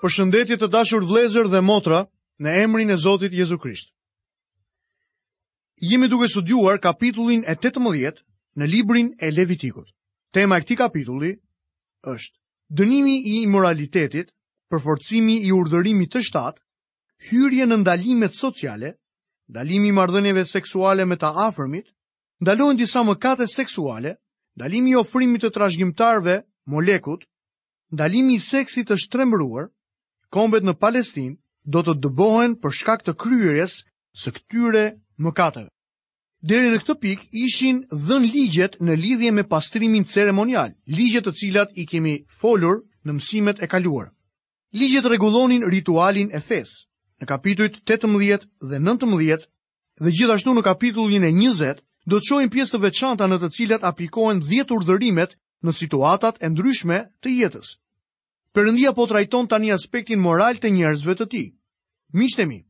Përshëndetje të dashur vlezër dhe motra në emrin e Zotit Jezu Krisht. Jemi duke studuar kapitullin e 18 në librin e Levitikut. Tema e këtij kapitulli është dënimi i imoralitetit, përforcimi i urdhërimit të shtatë, hyrje në ndalimet sociale, ndalimi i marrëdhënieve seksuale me të afërmit, ndalohen disa mëkate seksuale, ndalimi i ofrimit të trashëgimtarëve Molekut, Ndalimi i seksit të shtrembëruar, kombet në Palestinë do të dëbohen për shkak të kryerjes së këtyre mëkateve. Deri në këtë pikë ishin dhënë ligjet në lidhje me pastrimin ceremonial, ligje të cilat i kemi folur në mësimet e kaluara. Ligjet rregullonin ritualin e fesë. Në kapitujt 18 dhe 19 Dhe gjithashtu në kapitullin e 20 do të shohim pjesë të veçanta në të cilat aplikohen 10 urdhërimet në situatat e ndryshme të jetës. Perëndia po trajton tani aspektin moral të njerëzve të tij. Miqtë mi,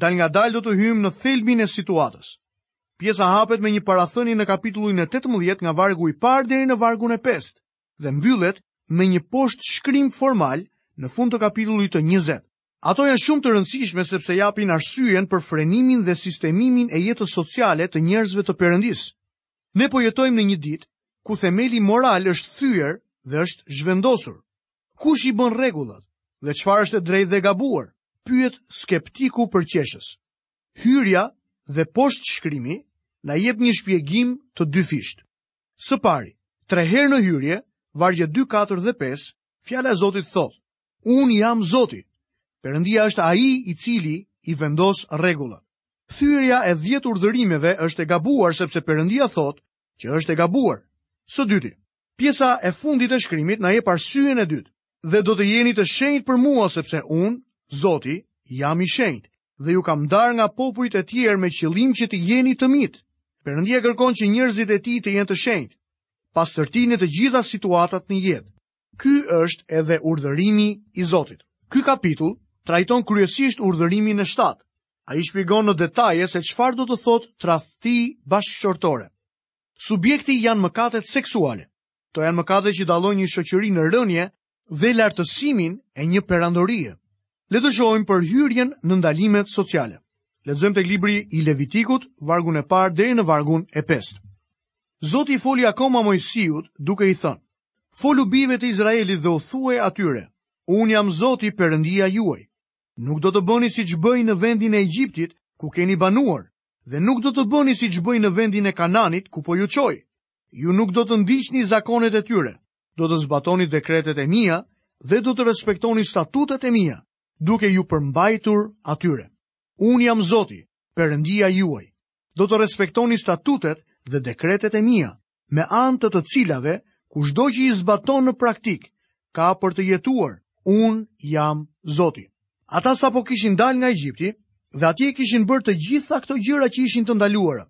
dalëngadalë do të hyjmë në thelbin e situatës. Pjesa hapet me një parathënie në kapitullin e 18 nga vargu i parë deri në vargun e 5 dhe mbyllet me një poshtëshkrim formal në fund të kapitullit të 20. Ato janë shumë të rëndësishme sepse japin arsyen për frenimin dhe sistemimin e jetës sociale të njerëzve të Perëndisë. Ne po jetojmë në një ditë ku themeli moral është thyer dhe është zhvendosur. Kush i bën rregullat dhe çfarë është e drejtë dhe gabuar? Pyet skeptiku përqeshës. Hyrja dhe poshtëshkrimi na jep një shpjegim të dyfishtë. Së pari, tre herë në hyrje, vargjet 2, 4 dhe 5, fjala e Zotit thotë: Unë jam Zoti. Perëndia është ai i cili i vendos rregullat. Thyerja e 10 urdhërimeve është e gabuar sepse Perëndia thotë që është e gabuar. Së dyti, pjesa e fundit e shkrimit na jep arsyen e dytë dhe do të jeni të shenjtë për mua sepse unë, Zoti, jam i shenjtë dhe ju kam ndarë nga popujt e tjerë me qëllim që të jeni të mi. Perëndia kërkon që njerëzit e tij të jenë të shenjtë, pastërti në të gjitha situatat në jetë. Ky është edhe urdhërimi i Zotit. Ky kapitull trajton kryesisht urdhërimin e 7. Ai shpjegon në detaje se çfarë do të thotë tradhti bashkëshortore. Subjekti janë mëkatet seksuale. Këto janë mëkatet që dallojnë një shoqëri në rënie dhe lartësimin e një perandorie. Le të shohim për hyrjen në ndalimet sociale. Lexojmë tek libri i Levitikut, vargun e parë deri në vargun e pestë. Zoti i foli akoma Moisiut duke i thënë: Folu bijve të Izraelit dhe u thuaj atyre, Unë jam Zoti Perëndia juaj. Nuk do të bëni siç bëjnë në vendin e Egjiptit, ku keni banuar, dhe nuk do të bëni siç bëjnë në vendin e Kanaanit, ku po ju çoj. Ju nuk do të ndiqni zakonet e tyre, do të zbatoni dekretet e mia dhe do të respektoni statutet e mia, duke iu përmbajtur atyre. Unë jam Zoti, Perëndia juaj. Do të respektoni statutet dhe dekretet e mia, me anë të të cilave kushdo që i zbaton në praktikë ka për të jetuar, unë jam Zoti. Ata sapo kishin dalë nga Egjipti, dhe atje kishin bërë të gjitha këto gjëra që ishin të ndaluara.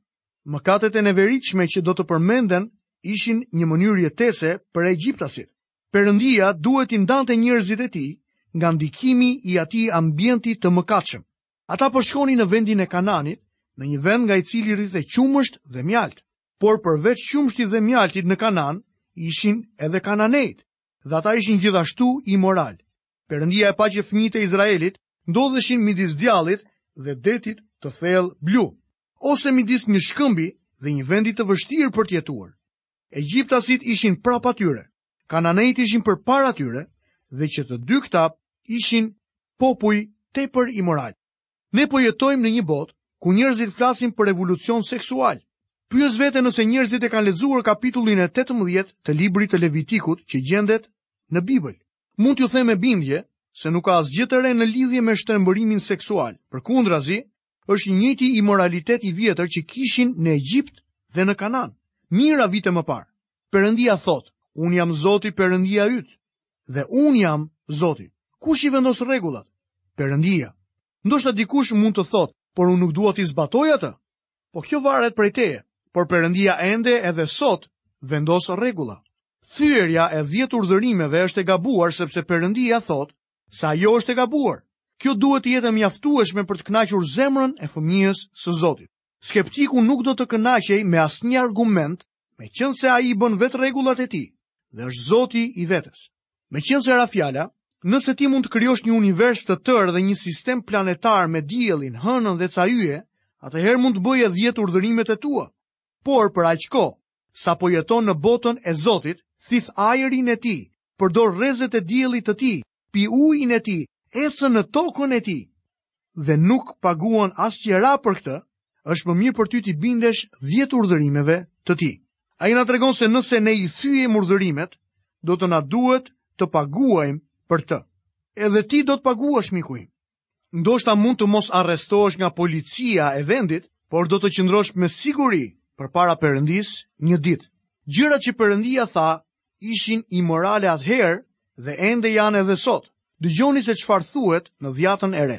Mëkatet e neveritshme që do të përmenden ishin një mënyrë jetese për egjiptasit. Perëndia duhet t'i ndante njerëzit e tij nga ndikimi i atij ambienti të mëkatshëm. Ata po shkonin në vendin e Kanaanit, në një vend nga i cili rridhte qumësht dhe mjaltë. Por përveç qumështit dhe mjaltit në Kanaan, ishin edhe kananejt, dhe ata ishin gjithashtu imoralë. Perëndia e pa që fëmijët e Izraelit ndodheshin midis djallit dhe detit të thellë blu, ose midis një shkëmbi dhe një vendi të vështirë për të jetuar. Egjiptasit ishin prapa tyre, Kananejt ishin përpara tyre dhe që të dy këta ishin popuj tepër imoralë. Ne po jetojmë në një botë ku njerëzit flasin për revolucion seksual. Pyes veten nëse njerëzit e kanë lexuar kapitullin e 18 të librit të Levitikut që gjendet në Bibël. Mund t'ju them me bindje se nuk ka asgjë të re në lidhje me shtrembërimin seksual. Përkundrazi, është i njëjti imoralitet i vjetër që kishin në Egjipt dhe në Kanaan, mijëra vite më parë. Perëndia thotë, unë jam Zoti Perëndia yt dhe unë jam Zoti. Kush i vendos rregullat? Perëndia. Ndoshta dikush mund të thotë, por unë nuk dua ta zbatoj atë. Po kjo varet prej teje, por Perëndia ende edhe sot vendos rregulla. Thyerja e 10 urdhërimeve është e gabuar sepse Perëndia thotë, se ajo është e gabuar. Kjo duhet të jetë e mjaftueshme për të kënaqur zemrën e fëmijës së Zotit. Skeptiku nuk do të kënaqej me asnjë argument, meqenëse ai i bën vetë rregullat e tij, dhe është Zoti i vetes. Meqenëse ra fjala, nëse ti mund të krijosh një univers të tërë dhe një sistem planetar me diellin, hënën dhe ca yje, atëherë mund të bëje dhjetë urdhërimet e tua. Por për aq kohë, sa po jeton në botën e Zotit, thith ajrin e tij, përdor rrezet e diellit të tij, pi ujin e tij, ecën në tokën e tij. Dhe nuk paguan as qera për këtë, është më mirë për ty t'i bindesh dhjetë urdhërimeve të tij. Ai na tregon se nëse ne i thyejmë urdhërimet, do të na duhet të paguajmë për të. Edhe ti do të paguash miku im. ndoshta mund të mos arrestohesh nga policia e vendit, por do të qëndrosh me siguri përpara Perëndisë një ditë. Gjërat që Perëndia tha ishin imorale atëherë dhe ende janë edhe sot. Dëgjoni se çfarë thuhet në Dhiatën e Re.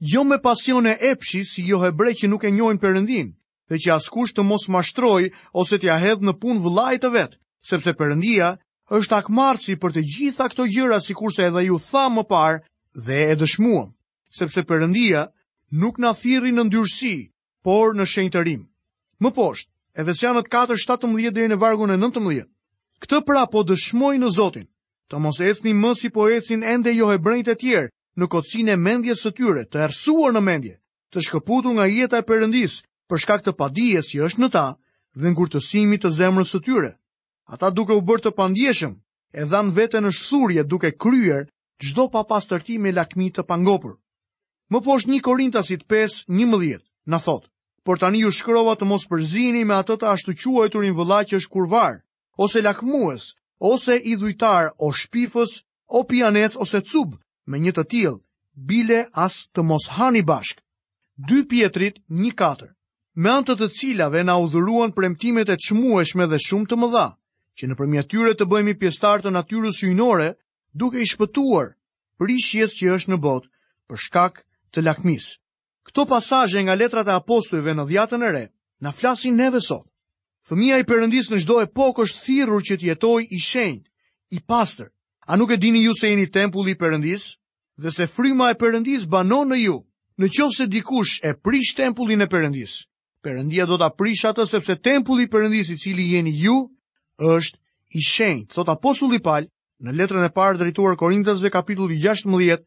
Jo me pasione epshi si johebrenjtë që nuk e njohin Perëndinë, dhe që askush të mos mashtrojë ose t'ia hedhë në punë vëllait të vet, sepse Perëndia është hakmarrësi për të gjitha këto gjëra sikurse edhe ju thamë më parë dhe e dëshmuam, sepse Perëndia nuk na thirri në ndyrësi, por në shenjtërim. Më poshtë, Efesianët 4:17 deri në vargun e 19. Këtë pra po dëshmoj në Zotin, të mos ecni më si po ecin ende johebrenjtë e tjerë, në kotësinë e mendjes së tyre, të errësuar në mendje, të shkëputur nga jeta e Perëndisë për shkak të padijes që është në ta dhe ngurtësimit të zemrës së tyre. Ata duke u bërë të pandjeshëm, e dhanë veten në shthurje duke kryer çdo papastërti me lakmi të pangopur. Më poshtë 1 Korintasit 5:11 na thotë: "Por tani ju shkrova të mos përziheni me atë të ashtuquajturin vëlla që është kurvar, ose lakmues, ose idhujtar, o shpifës, O pijanec ose cub, me një të tillë, bile as të mos hani bashkë. Dy Pjetrit, një katër, me anë të të cilave na u dhuruan premtimet e çmueshme dhe shumë të mëdha, që nëpërmjet tyre të bëhemi pjesëtarë të natyrës hyjnore, duke i shpëtuar prishjes që është në botë për shkak të lakmisë. Këto pasazhe nga letrat e apostujve në Dhiatën e Re na flasin neve sot. Fëmija i Perëndisë në çdo epokë është thirrur që të jetojë i shenjtë, i pastër. A nuk e dini ju se jeni tempulli i Perëndisë dhe se fryma e Perëndisë banon në ju? Në qoftë se dikush e prish tempullin e Perëndisë, Perëndia do ta prish atë sepse tempulli i Perëndisë i cili jeni ju është i shenjtë. Thotë apostulli Pal në letrën e parë drejtuar Korintasve kapitulli 16,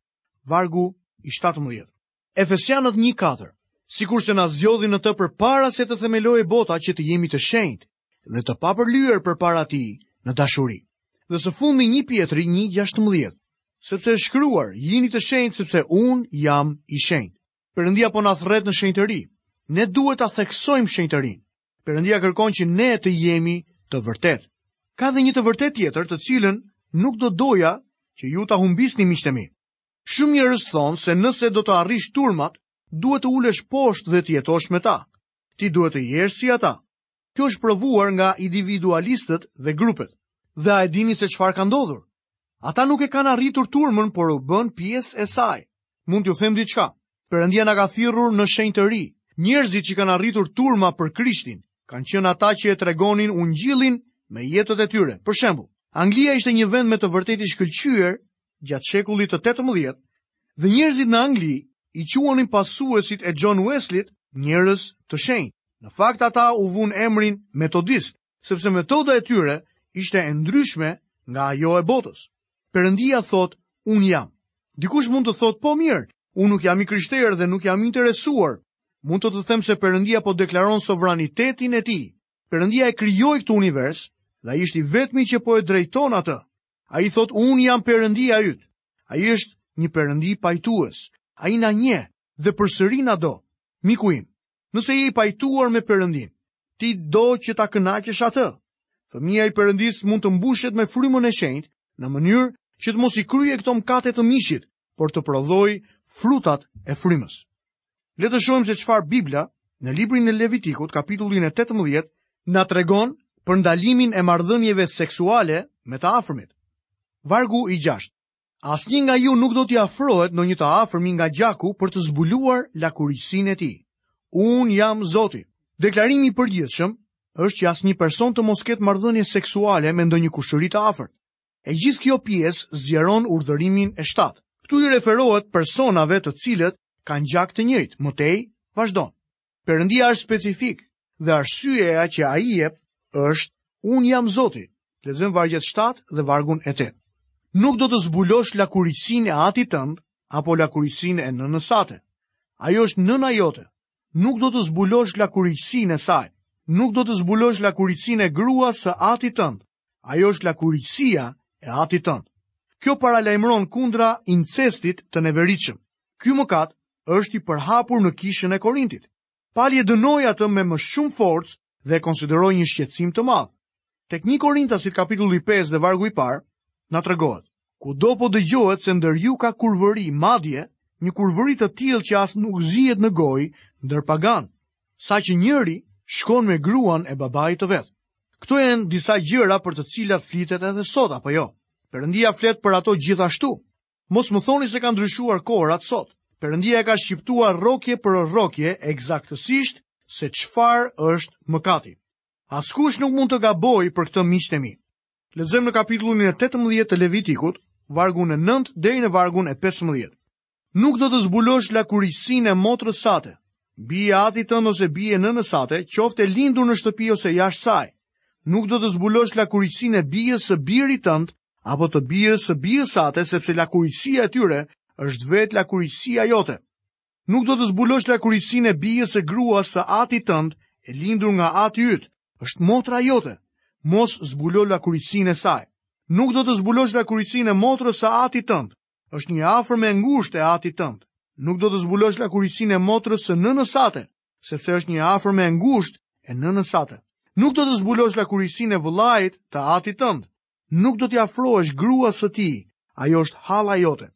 vargu i 17. Efesianët 1.4 Sikurse na zgjodhi në të përpara se të themelohej bota që të jemi të shenjtë dhe të papërlyer përpara tij në dashuri. Dhe së fundmi një Pjetrit një gjashtëmbëdhjetë, sepse është shkruar, jini të shenjtë sepse unë jam i shenjtë. Perëndia po na thërret në shenjtëri, ne duhet ta theksojmë shenjtërinë. Perëndia kërkon që ne të jemi të vërtetë. Ka dhe një të vërtetë tjetër të cilën nuk do doja që ju ta humbisni miqtë e mi. Shumë njerëz thonë se nëse do të arrish turmat, duhet të ulesh poshtë dhe të jetosh me ta. Ti duhet të jesh si ata. Kjo është provuar nga individualistët dhe grupet. Dhe a e dini se çfarë ka ndodhur? Ata nuk e kanë arritur turmën, por u bënë pjesë e saj. Mund t'ju them diçka. Perëndia na ka thirrur në shenjtëri. Njerëzit që kanë arritur turma për Krishtin, kanë qenë ata që e tregonin ungjillin me jetët e tyre. Për shembull, Anglia ishte një vend me të vërtetë i shkëlqyer gjatë shekullit të 18 dhe njerëzit në Angli i quanin pasuesit e John Wesley-t njerëz të shenjtë. Në fakt ata u vunë emrin metodistë, sepse metoda e tyre ishte e ndryshme nga ajo e botës. Perëndia thotë, unë jam. Dikush mund të thotë, po mirë, unë nuk jam i krishterë dhe nuk jam interesuar. Mund të të them se Perëndia po deklaron sovranitetin e tij. Perëndia e krijoi këtë univers dhe ai është i vetmi që po e drejton atë. Ai thotë, unë jam Perëndia yt. Ai është një Perëndi pajtues. Ai na njeh dhe përsëri na do. Miku im, nëse je i pajtuar me Perëndinë, ti do që ta kënaqesh atë. Fëmija i Perëndisë mund të mbushet me frymën e shenjtë në mënyrë që të mos i kryejë këto mëkate të mishit, por të prodhojë frutat e frymës. Le të shohim se çfarë Bibla në librin e Levitikut, kapitullin e 18, na tregon për ndalimin e marrëdhënieve seksuale me të afërmit. Vargu i 6. Asnjë nga ju nuk do t'i afrohet ndonjë të afërmi nga gjaku për të zbuluar lakuriqësinë e tij. Unë jam Zoti. Deklarimi i përgjithshëm është që asnjë person të mos ketë marrëdhënie seksuale me ndonjë kushëri të afërt. E gjithë kjo pjesë zgjeron urdhërimin e shtatë. Këtu i referohet personave të cilët kanë gjak të njëjtë, më tej vazhdon. Perëndia është specifik dhe arsyeja që ai jep është unë jam Zoti. Lexojmë vargjet 7 dhe vargun e 8. Nuk do të zbulosh lakuriqësinë e atit tënd apo lakuriqësinë e nënës sate. Ajo është nëna jote. Nuk do të zbulosh lakuriqësinë e saj. Nuk do të zbulosh lakuriqësinë e gruas së atit tënd Ajo është lakuriqësia e atit tënd. Kjo paralajmëron kundra incestit të neveritshëm. Ky mëkat është i përhapur në kishën e Korintit. Pali e dënoi atë me më shumë forcë dhe e konsideroi një shqetësim të madh. Tek 1 Korintasit kapitulli 5 dhe vargu i parë na tregohet: Kudo po dëgjohet se ndër ju ka kurvëri, madje, një kurvëri të tillë që as nuk zihet në gojë ndër paganë, saqë njëri shkon me gruan e babait të vet. Këto janë disa gjëra për të cilat flitet edhe sot apo jo. Perëndia flet për ato gjithashtu. Mos më thoni se kanë ndryshuar kohërat sot. Perëndia ka shqiptuar rrokje për rrokje ekzaktësisht se çfarë është mëkati. Askush nuk mund të gabojë për këtë miqtë e mi. Lexojmë në kapitullin e 18 të Levitikut, vargun e 9 deri në vargun e 15. Nuk do të zbulosh lakuriqësinë e motrës sate, bijë e atit tënd ose bijë e nënës sate, qoftë e lindur në shtëpi ose jashtë saj. Nuk do të zbulosh lakuriqësinë e bijës së birit tënd apo të bijës së bijës sate, sepse lakuriqësia e tyre është vetë lakuriqësia jote. Nuk do të zbulosh lakuriqësinë e bijës së gruas së atit tënd, e lindur nga ati yt, është motra jote. Mos zbulo lakuriqësinë e saj. Nuk do të zbulosh lakuriqësinë e motrës së atit tënd. Është një e afërme e ngushtë e atit tënd. Nuk do të zbulosh lakuriqësinë e motrës së nënës sate, sepse është një e afërme e ngushtë e nënës sate. Nuk do të zbulosh lakuriqësinë e vëllait të atit tënd. Nuk do t'i afrohesh gruas së tij. Ajo është halla jote.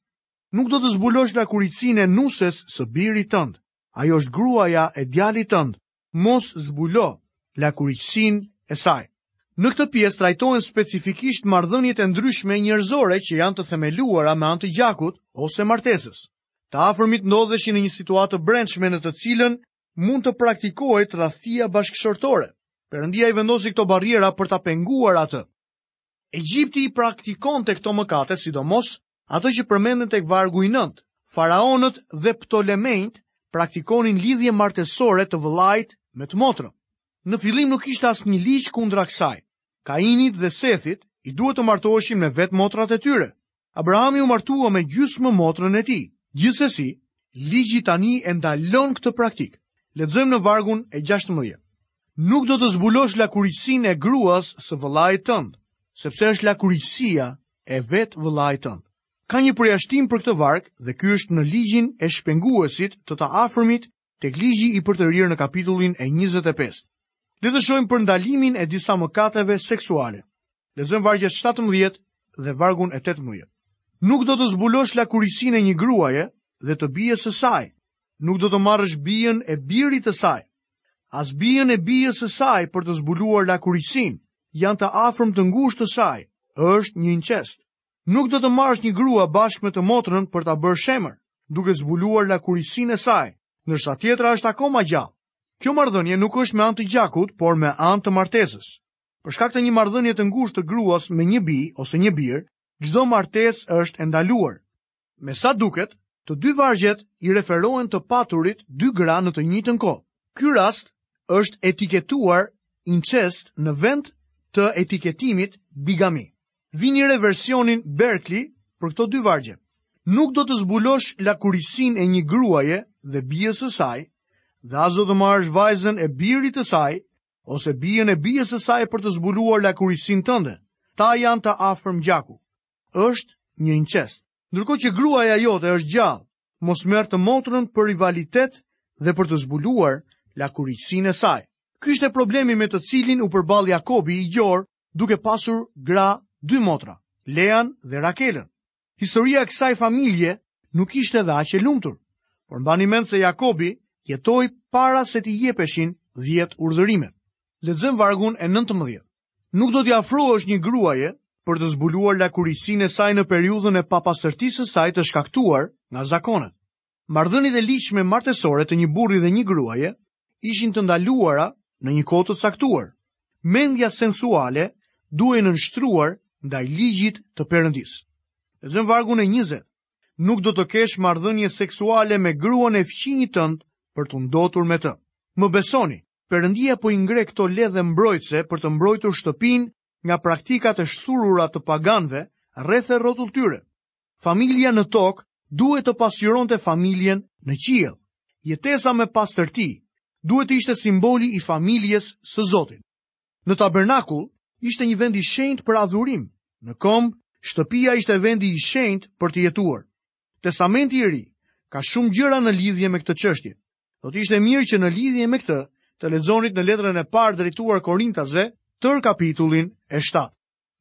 Nuk do të zbulosh lakuriqësinë e nuses së birit tënd. Ajo është gruaja e djalit tënd. Mos zbulo lakuriqësinë e saj. Në këtë pjesë trajtohen specifikisht marrëdhëniet e ndryshme njerëzore që janë të themeluara me anë të gjakut ose martesës. Të afërmit ndodheshin në një situatë të brendshme në të cilën mund të praktikohej tradhtia bashkëshortore. Perëndia i vendosi këto barriera për ta penguar atë. Egjipti i praktikonte këto mëkate, sidomos ato që përmenden tek vargu i 9, faraonët dhe ptolemenjtë praktikonin lidhje martesore të vëllait me të motrën. Në fillim nuk ishte asnjë ligj kundra kësaj. Kainit dhe Sethit i duhet të martoheshin me vetë motrat e tyre. Abrahami u martua me gjysmë motrën e tij. Gjithsesi, ligji tani e ndalon këtë praktikë. Lexojmë në vargun e 16. Nuk do të zbulosh lakuriqësinë e gruas së vëllait tënd, sepse është lakuriqësia e vetë vëllait tënd. Ka një përjashtim për këtë varg dhe ky është në ligjin e shpenguesit të të afërmit tek Ligji i Përtërirë në kapitullin e 25. Le të shohim për ndalimin e disa mëkateve seksuale. Lexojmë vargjet 17 dhe vargun e 18. Nuk do të zbulosh lakuriqësinë e një gruaje dhe të bijës së saj, nuk do të marrësh bijën e birit të saj, as bijën e bijës së saj për të zbuluar lakuriqësinë, janë të afërm të ngushtë të saj, është një incest. Nuk do të marrësh një grua bashkë me të motrën për ta bërë shemër, duke zbuluar lakuriqësinë e saj, ndërsa tjetra është akoma gjallë. Kjo marrëdhënie nuk është me anë të gjakut, por me anë të martesës. Për shkak të një marrëdhënie të ngushtë të gruas me një bijë ose një bir, çdo martesë është e ndaluar. Me sa duket, të dy vargjet i referohen të paturit dy gra në të njëjtën kohë. Ky rast është etiketuar incest në vend të etiketimit bigami. Vini re versionin Berkeley për këto dy vargje. Nuk do të zbulosh lakuriqësinë e një gruaje dhe bijës së saj, dhe as do të marrësh vajzën e birit të saj ose bijën e bijës së saj për të zbuluar lakuriqësinë tënde. Ata janë të afërm gjaku. është një incest. Ndërkohë që gruaja jote është gjallë, mos merr të motrën për rivalitet dhe për të zbuluar lakuriqësinë e saj. Ky ishte problemi me të cilin u përball Jakobi i gjor, duke pasur gra dy motra, Lean dhe Rakelën. Historia e kësaj familje nuk ishte dhe aq e lumtur. Por mbani mend se Jakobi jetoi para se t'i jepeshin 10 urdhërimet. Lexojmë vargun e 19. Nuk do t'i afrohesh një gruaje për të zbuluar lakuriqësinë e saj në periudhën e papastërtisë së saj të shkaktuar nga zakonet. Marrëdhëniet e ligjshme martesore të një burri dhe një gruaje ishin të ndaluara në një kohë të caktuar. Mendja sensuale duhej nënshtruar ndaj ligjit të Perëndisë. Lexojmë vargun e 20. Nuk do të kesh marrëdhënie seksuale me gruan e fqinjit tënd për t'u ndotur me të. Më besoni, Perëndia po i ngre këto ledhe mbrojtëse për të mbrojtur shtëpinë nga praktikat e shthurura të paganëve rreth e rrotull tyre. Familja në tokë duhet të pasqyronte familjen në qiell. Jetesa me pastërti duhet të ishte simboli i familjes së Zotit. Në tabernakull ishte një vend i shenjtë për adhurim. Në komb, shtëpia ishte vendi i shenjtë për të jetuar. Testamenti i Ri ka shumë gjëra në lidhje me këtë çështje. Do të ishte mirë që në lidhje me këtë të lexonit në letrën e parë drejtuar Korintasve, tërë kapitullin e 7.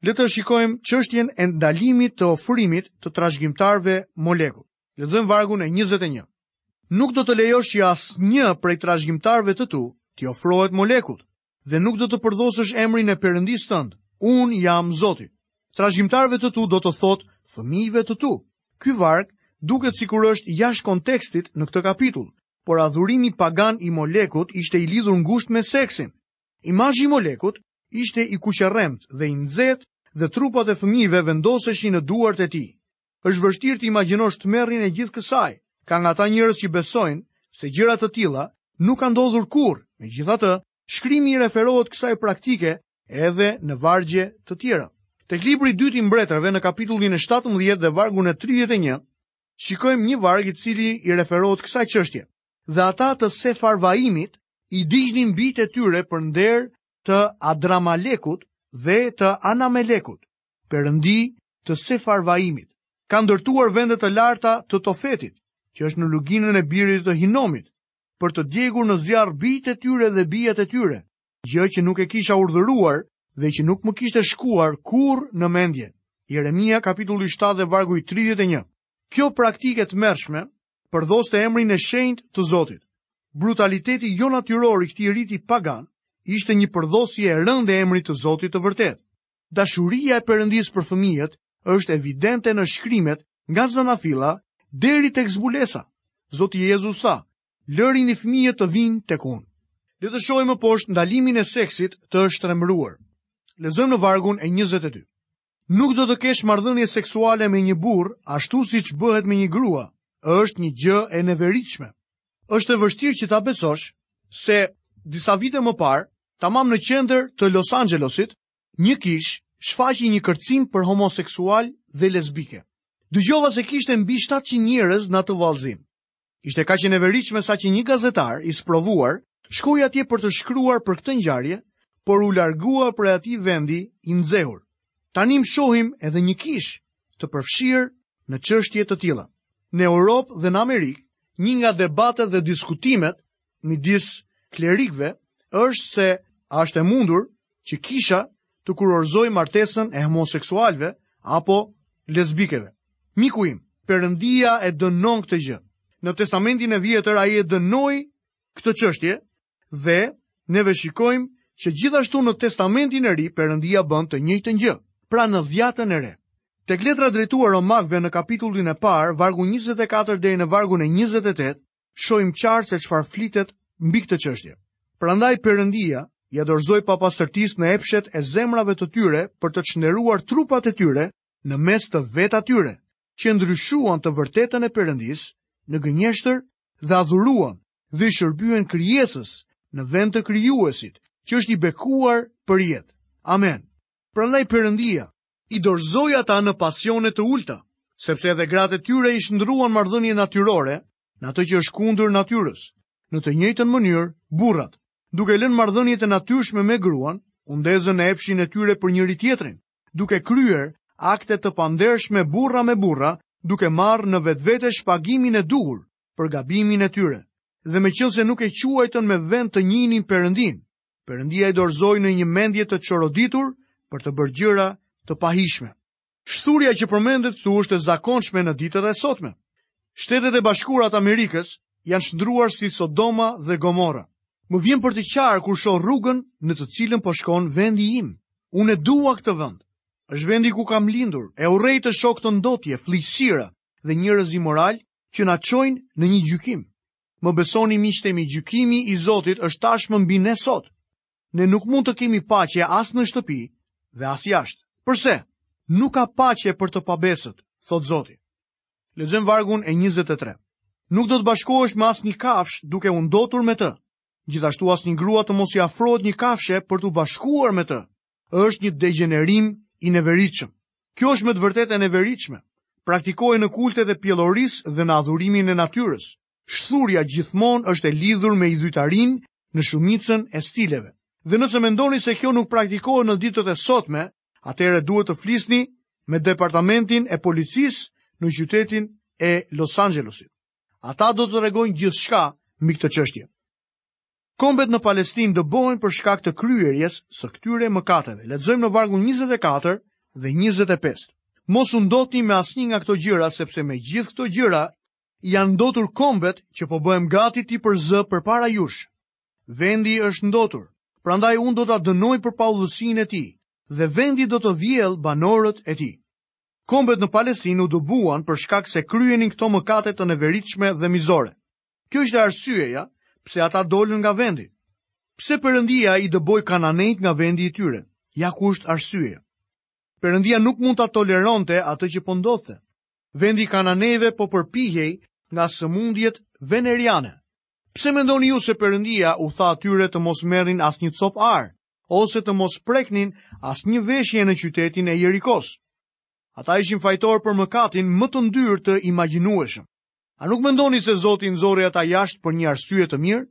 Le të shikojmë çështjen e ndalimit të ofrimit të trashëgimtarëve Molekut. Lexojmë vargun e 21. Nuk do të lejosh që asnjë prej trashëgimtarëve të tu t'i ofrohet Molekut, Dhe nuk do të përdhosësh emrin e Perëndisë tënd. Unë jam Zoti. Trashëgimtarëve të tu do të thotë fëmijëve të tu. Ky varg duket sikur është jashtë kontekstit në këtë kapitull, por adhurimi pagan i Molekut ishte i lidhur ngushtë me seksin. Imazhi i Molekut ishte i kuqërremtë dhe i nxehtë dhe trupat e fëmijëve vendoseshin në duart e tij. Është vështirë të imagjinosh tmerrin e gjithë kësaj. Ka nga ata njerëz që besojnë se gjëra të tilla nuk kanë ndodhur kurrë. Megjithatë, shkrimi i referohet kësaj praktike edhe në vargje të tjera. Tek libri i dytë i mbretërve në kapitullin e 17 dhe vargun e 31, shikojmë një varg i cili i referohet kësaj çështje. Dhe ata të Sefarvaimit i digjnin bijtë e tyre për nder të Adramalekut dhe të Anamelekut, perëndi të Sefarvaimit, kanë ndërtuar vende të larta të Tofetit, që është në luginën e birit të Hinomit, për të djegur në zjarr bijtë e tyre dhe bijat e tyre, gjë që nuk e kisha urdhëruar dhe që nuk më kishte shkuar kurrë në mendje. Jeremia kapitulli 7 dhe vargu i 31. Kjo praktikë e tmerrshme përdhoste emrin e shenjtë të Zotit. Brutaliteti jonatyror i këtij riti pagan ishte një përdhosje e rëndë e emrit të Zotit të vërtetë. Dashuria e Perëndisë për fëmijët është evidente në shkrimet nga zanafilla deri tek zbulesa. Zoti Jezus tha, lërini fëmijët të vijnë tek unë. Le të shohim më poshtë ndalimin e seksit të shtrembëruar. Lezojmë në vargun e 22. Nuk do të kesh marrëdhënie seksuale me një burrë, ashtu siç bëhet me një grua, është një gjë e neveritshme. Është e vështirë që ta besosh se disa vite më parë, tamam në qendër të Los Angelesit, një kishë shfaqi një kërcim për homoseksualë dhe lesbike. Dëgjova se kishte mbi 700 njerëz në atë vallëzim. Ishte kaq e neveritshme saqë një gazetar i sprovuar shkoi atje për të shkruar për këtë ngjarje, por u largua prej atij vendi i nxehur. Tanimë shohim edhe një kishë të përfshirë në çështje të tilla. Në Europë dhe në Amerikë, një nga debatet dhe diskutimet midis klerikëve është se a është e mundur që kisha të kurorëzojë martesën e homoseksualëve apo lesbikeve. Miku im, Perëndia e dënon këtë gjë. Në Testamentin e Vjetër ai e dënoi këtë çështje Dhe neve shikojmë që gjithashtu në Testamentin e Ri Perëndia bën të njëjtën gjë, pra në dhiatën e re. Tek letra drejtuar Romakëve në kapitullin e parë, vargu 24 deri në vargun e 28, shohim qartë se çfarë flitet mbi këtë çështje. Prandaj Perëndia ia dorëzoi papastërtisë në epshet e zemrave të tyre për të çnderuar trupat e tyre në mes të vetë atyre, që e ndryshuan të vërtetën e Perëndisë në gënjeshtër dhe adhuruan dhe i shërbyen krijesës në vend të krijuesit që është i bekuar përjetë. Amen. Prandaj Perëndia i dorëzoi ata në pasione të ulta, sepse edhe gratë e tyre i shndërruan marrëdhëniet natyrore në atë që është kundër natyrës. Në të njëjtën mënyrë, burrat, duke lënë marrëdhëniet e natyrshme me gruan, u ndezën në epshin e tyre për njëri-tjetrin, duke kryer akte të pandershme burra me burra, duke marrë në vetvete shpagimin e duhur për gabimin e tyre, dhe meqenëse nuk e quajtën me vend të njihnin Perëndinë, Perëndia i dorëzoi në një mendje të çoroditur për të bërë gjëra të pahijshme. Shthurja që përmendet këtu është e zakonshme në ditët e sotme. Shtetet e Bashkuara të Amerikës janë shndërruar si Sodoma dhe Gomorra. Më vjen për të qarë kur shoh rrugën në të cilën po shkon vendi im. Unë e dua këtë vend. Është vendi ku kam lindur, e urrej të shoh këtë ndotje, flliqësira dhe njerëz imoralë që na çojnë në një gjykim. Më besoni miqtë e mi, gjykimi i Zotit është tashmë mbi ne sot. Ne nuk mund të kemi paqe as në shtëpi dhe as jashtë. Përse? Nuk ka paqe për të pabesët, thotë Zoti. Lexojmë vargun e 23. Nuk do të bashkohesh me asnjë kafshë duke u ndotur me të. Gjithashtu asnjë grua të mos i afrohet një kafshe për t'u bashkuar me të. është një degjenerim i neveritshëm. Kjo është me të vërtetë e neveritshme. Praktikohej në kultet e pjellorisë dhe në adhurimin e natyrës. Shthurja gjithmonë është e lidhur me idhujtarinë në shumicën e stileve. Dhe nëse mendoni se kjo nuk praktikohet në ditët e sotme, atëherë duhet të flisni me departamentin e policisë në qytetin e Los Angelesit. Ata do të tregojnë gjithçka mbi këtë çështje. Kombet në Palestinë dëbohen për shkak të kryerjes së këtyre mëkateve. Lexojmë në vargun 24 dhe 25. Mos u ndotni me asnjë nga këto gjëra sepse me gjithë këto gjëra janë ndotur kombet që po bëhem gati t'i përzë përpara jush. Vendi është ndotur, prandaj unë do ta dënoj për paudhësinë e tij, dhe vendi do të vjellë banorët e tij. Kombet në Palestinë u dëbuan për shkak se kryenin këto mëkate të neveritshme dhe mizore. Kjo ishte arsyeja pse ata dolën nga vendi. Pse Perëndia i dëboi kananejtë nga vendi i tyre? Ja ku është arsyeja. Perëndia nuk mund ta toleronte atë që po ndodhte. Vendi i kananejve po përpihej nga sëmundjet veneriane. Pse mendoni ju se Perëndia u tha atyre të mos merrin asnjë copë ar, ose të mos preknin asnjë veshje në qytetin e Jerikos? Ata ishin fajtorë për mëkatin më të ndyrë të imagjinueshëm. A nuk mendoni se Zoti i nxori ata jashtë për një arsye të mirë?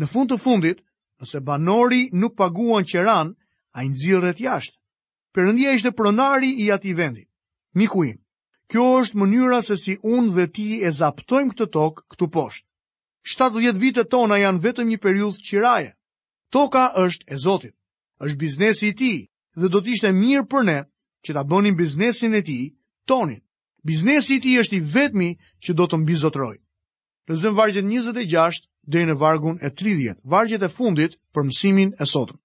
Në fund të fundit, nëse banori nuk paguan qiranë, ai nxirret jashtë. Perëndia ishte pronari i atij vendi. Miku im, kjo është mënyra se si unë dhe ti e zaptojmë këtë tokë këtu poshtë. 70 vitet tona janë vetëm një periudhë qiraje. Toka është e Zotit, është biznesi i tij dhe do të ishte mirë për ne që ta bënim biznesin e tij tonin. Biznesi i tij është i vetmi që do të mbizotrojë. Lexojmë vargjet 26 deri në vargun e 30, vargjet e fundit për mësimin e sotëm.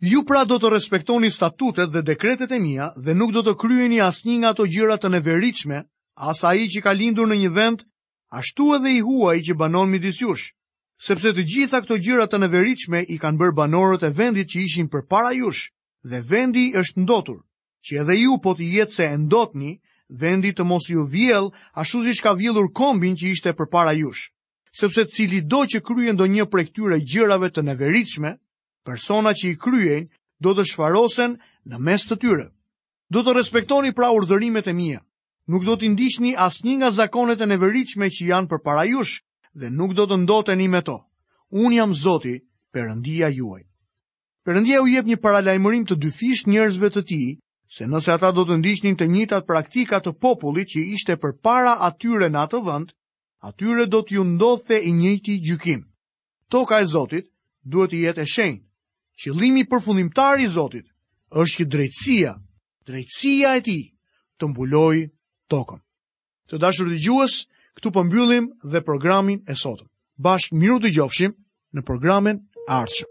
Ju pra do të respektoni statutet dhe dekretet e mia dhe nuk do të kryeni asnjë nga ato gjëra të neveritshme, as ai që ka lindur në një vend, ashtu edhe i huaj që banon midis jush, sepse të gjitha këto gjëra të neveritshme i kanë bërë banorët e vendit që ishin përpara jush, dhe vendi është ndotur. që edhe ju po të jetë se e ndotni, vendi të mos ju vjellë, ashtu siç ka vjellur kombin që ishte përpara jush. Sepse cilido që kryen ndonjë prej këtyre gjërave të neveritshme, personat që i kryejnë do të shfarosen në mes të tyre. Do të respektoni pra urdhërimet e mia. Nuk do të ndiqni asnjë nga zakonet e neveritshme që janë përpara jush dhe nuk do të ndoteni me to. Unë jam Zoti, Perëndia juaj. Perëndia u jep një paralajmërim të dyfishtë njerëzve të tij, se nëse ata do të ndiqnin të njëjtat praktika të popullit që ishte përpara atyre në atë vend, atyre do t'ju ndodhte i njëjti gjykim. Toka e Zotit duhet të jetë e shenjtë. Qëllimi përfundimtar i Zotit është që drejtësia, drejtësia e tij të mbulojë tokën. Të dashur dëgjues, këtu po mbyllim dhe programin e sotëm. Bashkë mirudëgjofshim në programin e ardhshëm.